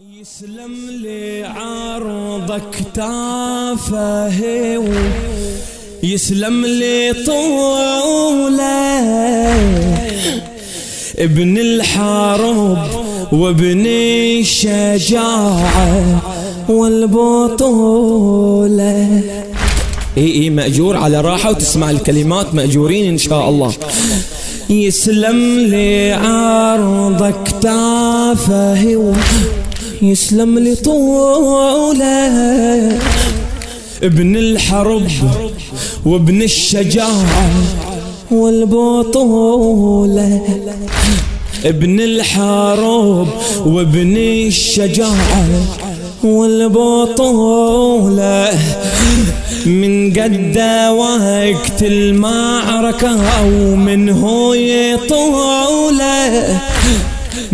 يسلم لي عرضك تافه يسلم لي طوله ابن الحرب وابن الشجاعة والبطولة. إي إي مأجور على راحة وتسمع الكلمات مأجورين إن شاء الله. يسلم لي عرضك تافه يسلم لي طوله ابن الحرب وابن الشجاعة والبطولة. ابن الحرب وابن الشجاعة والبطولة. من قد وقت المعركة أو من هو يطولة.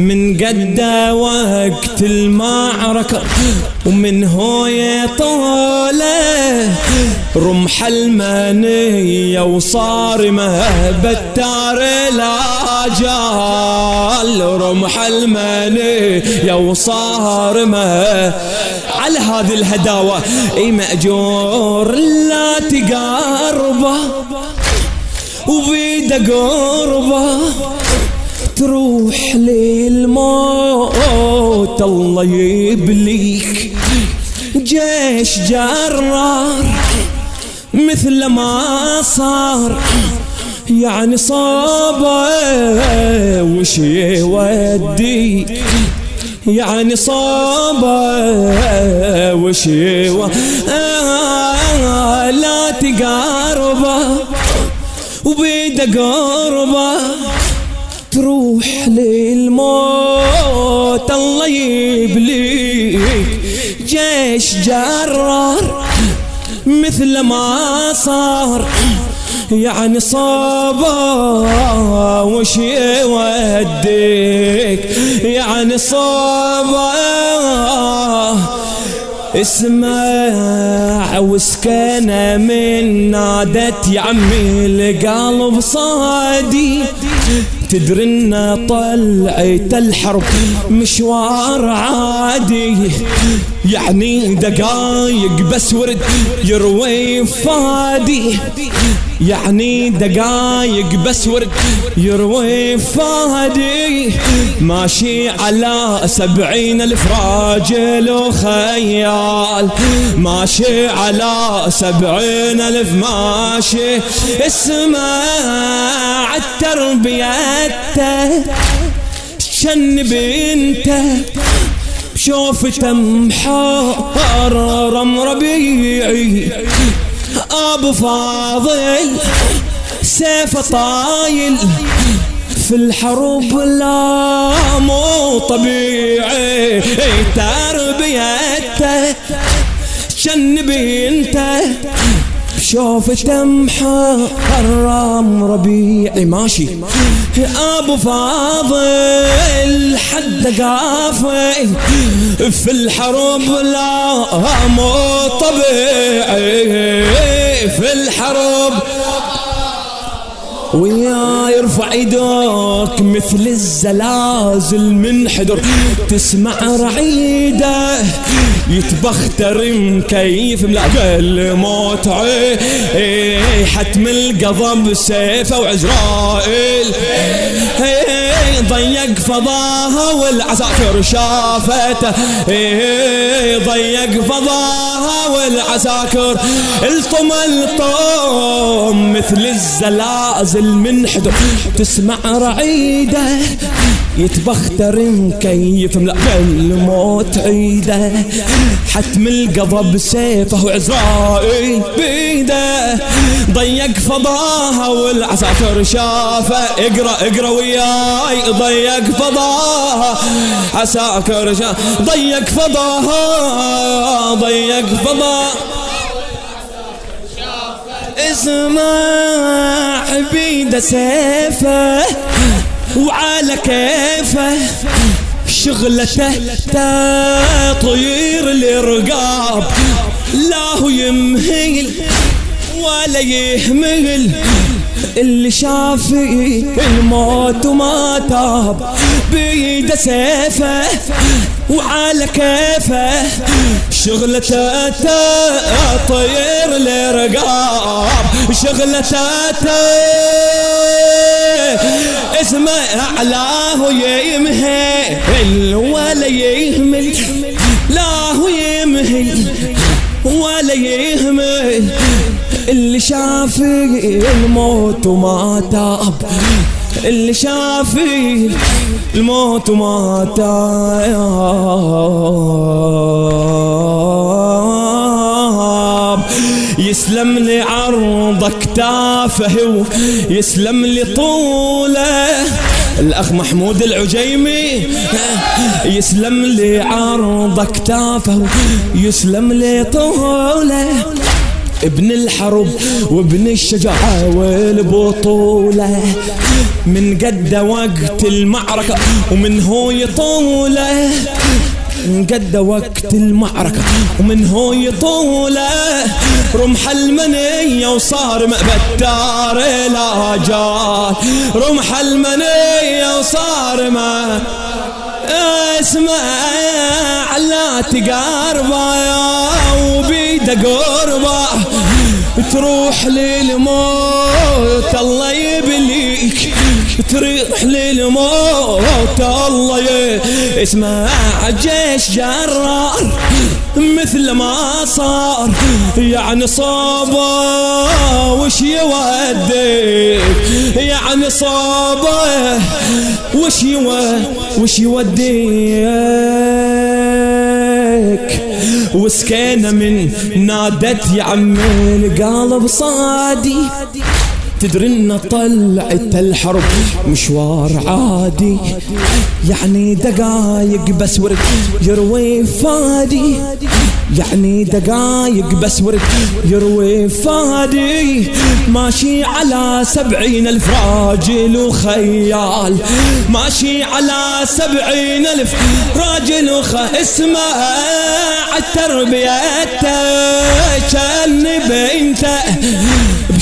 من قد وقت المعركة ومن هو طوله رمح المنية وصارمة بتار الأجال رمح المنية وصارمة على هذه الهداوة أي مأجور لا تقاربه وبيده قربه تروح للموت الله يبليك. جيش جرار مثل ما صار. يعني صابه وش يوديك؟ يعني صابه وش آه لا تقاربه وبيده قربه. تروح للموت الله يبليك. جيش جرار مثل ما صار. يعني صابا وش يوديك؟ يعني صابا اسمع وسكنة من نادت يا عمي القلب صادي. تدري ان طلعت الحرب مشوار عادي. يعني دقايق بس ورد يروي فادي. يعني دقايق بس ورد يروي فادي ماشي على سبعين الف راجل وخيال ماشي على سبعين الف ماشي. اسمع التربيته شن بنته بشوفته محرم ربيعي. أبو فاضل سيف طايل في الحروب لا مو طبيعي تربيته شن بنته شوفته محرم ربيعي ماشي. أبو فاضل حد قافي في الحرب لا مو طبيعي في الحرب. ويا يرفع إيدك مثل الزلازل من حدر. تسمع رعيده يتبختر مكيف ملاقى الموت حتم القضب سيفه وعزرائيل. ضيق فضاها والعساكر شافته. ضيق فضاها والعساكر الطم الطم مثل الزلازل من حدر تسمع رعيدة. يتبختر مكيف ملقى الموت عيدة. حتم القضب سيفه وعزرائيل بيدة. ضيق فضاها والعساكر شافة. اقرأ اقرأ وياي ضيق فضاها. عساكر شافه ضيق فضاها ضيق فضاها. اسمع بيده سيفه وعلى كيفه شغلته تطير الرقاب لا هو يمهل ولا يهمل اللي شاف الموت وما تاب. بيد سيفه وعلى كيفه شغلته طير لرقاب. شغلته اسمه اعلاه يمهل. ولا يهمل لا هو يمهل. ولا يهمل. اللي شاف الموت وما تاب. اللي شاف الموت وما تاب. يسلم لي عرض كتافه يسلم لي طوله. الأخ محمود العجيمي يسلم لي عرض كتافه يسلم لي طوله. ابن الحرب وابن الشجاعة والبطولة. من قد وقت المعركة ومن هو يطولة. من قد وقت المعركة ومن هو يطولة. رمح المنية وصار مأبتار لا جال رمح المنية وصار ما اسمع لا تقاربه وبيده قربة تروح للموت الله تروح للموت. الله. اسمع جيش جرار مثل ما صار. يعني صابة وش يوديك؟ يعني صابة وش وش يوديك؟ وسكينة من نادت يا عم القلب صادي. تدري ان طلعت الحرب مشوار عادي. يعني دقايق بس ورد يروي فادي. يعني دقايق بس ورد يروي فادي. ماشي على سبعين ألف راجل وخيال. ماشي على سبعين ألف راجل وخيال اسمع التربية كان بنته.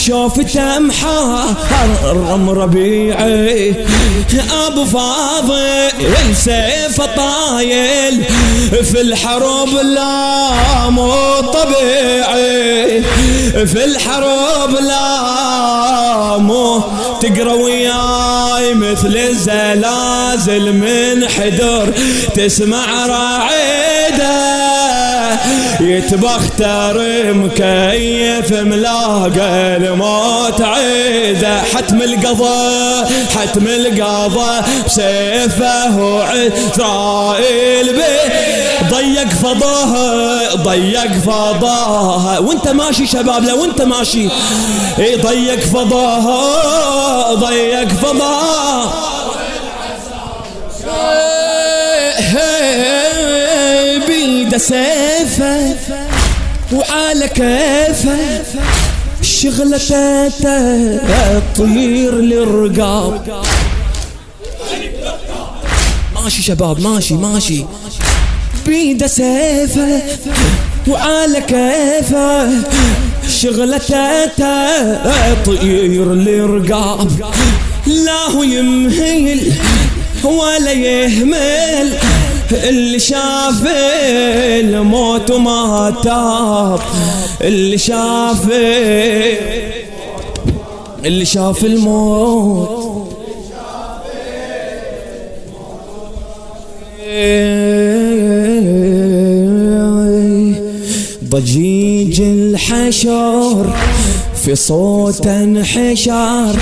بشوفته محرم ربيعي. أبو فاضل سيف طايل في الحروب لا مو طبيعي في الحروب لا مو تقرا وياي مثل الزلازل من حدر تسمع راعده يتبختر مكيف ملاقى الموت عيده حتم القضاء حتم القضاء بسيفه وعسرائيل بي ضيق فضاها ضيق فضاها وانت ماشي شباب لو انت ماشي. ضيق فضاها ضيق فضاها سيفه وعلى كيفه الشغلة تطير للرقاب. ماشي شباب ماشي ماشي. بيده سيفه وعلى كيفه شغلته تطير للرقاب. لا هو يمهل ولا يهمل. اللي شاف الموت وما تاب. اللي شاف اللي شاف الموت. ضجيج الحشر. في صوت انحشار.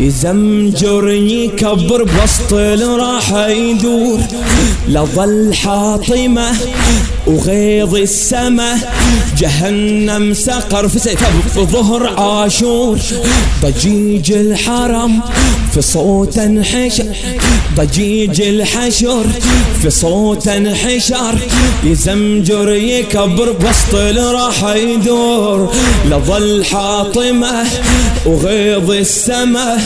يزمجر يكبر بسط راح يدور. لظل حاطمة وغيظ السما جهنم سقر في سيف ظهر عاشور. ضجيج الحرم في صوت انحشر ضجيج الحشر في صوت انحشر. يزمجر يكبر بسط راح يدور لظل حاطمة وغيظ السماء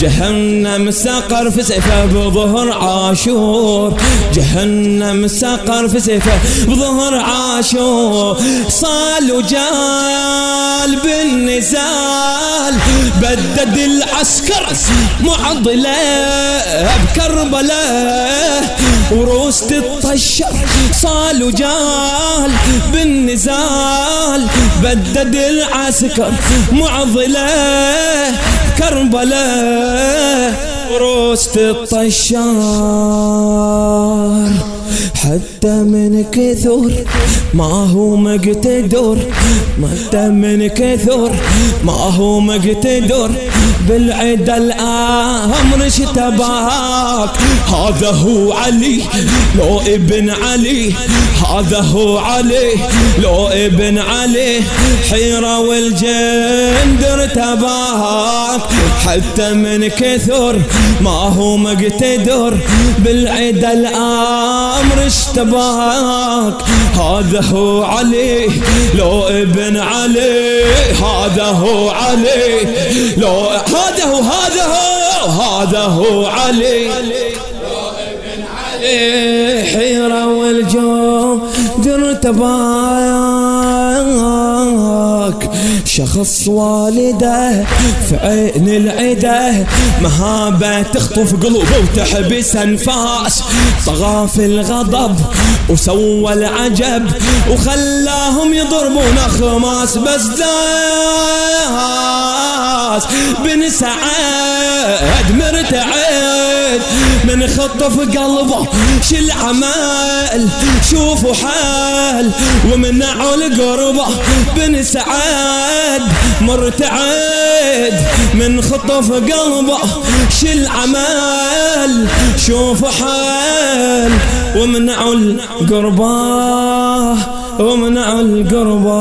جهنم سقر في سيفه بظهر عاشور. جهنم سقر في سيفه بظهر عاشور صال وجال بالنزال. بدد العسكر معضلة بكربلاء وروس تطشر صال وجال بالنزال. بدد العسكر معضلة كربلاء وروس تطشر حتى من كثر ما هو مقتدر حتى من كثر ما هو مقتدر. بالعدا الامر اشتباك هذا هو علي لو ابن علي. هذا هو علي لو ابن علي. حيرة والجند ارتباك حتى من كثر ما هو مقتدر. بالعدا الامر اشتباك. هذا هو علي لو ابن علي هذا هو علي. لو هذا هو هذا هو هذا هو علي. حيرة والجو درت باك شخص والده في عين العده مهابة تخطف قلوبه وتحبس أنفاس. طغى في الغضب وسوى العجب وخلاهم يضربون خماس بس داس. بن سعد مرتعد من خطف قلبه شل عمال شوفوا حال ومنعوا القربة. بن سعد مرتعد من خطف قلبه شل عمال شوفوا حال ومنعوا القربة ومنعوا القربة.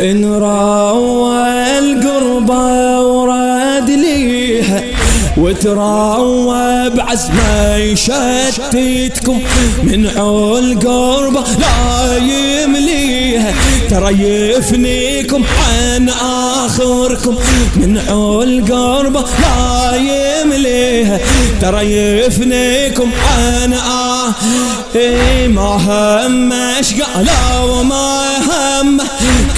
إن راوى القربة وراد ليها وتراوى بعزمه يشتتكم من عول قربة لا يمليها. ترى يفنيكم عن آخركم من عول قربة لا يمليها. ترى يفنيكم عن آه إيه ما هم اشقى وما هم.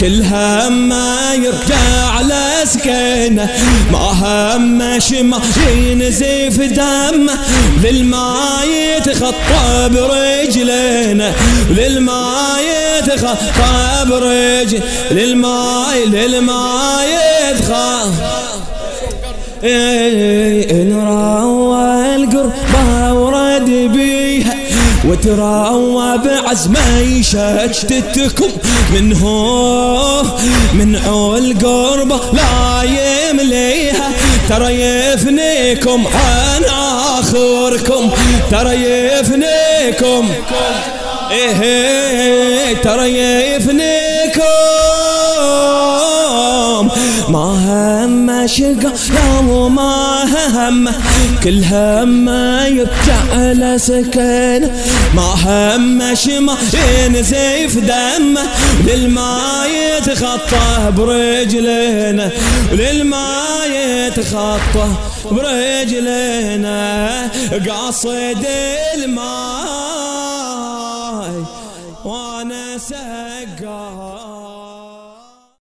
كل هم يرجع على سكينه ما هم شما ينزف دمه للما يتخطى برجلينا للما يتخطى برجل للما للما يتخطى إن راوى القربة ورد بيها وتراوى بعزمه يشتتكم منه من عول قربة لا يمليها. ترى يفنيكم عن آخركم. ترى يفنيكم. إيه ترى يفنيكم. ما هم شقا لا ما هم كل هم يرجع على سكن ما هم شما ينزيف دمه للما يتخطى برجلنا للما يتخطى برجلنا قاصد الماي وأنا سهل.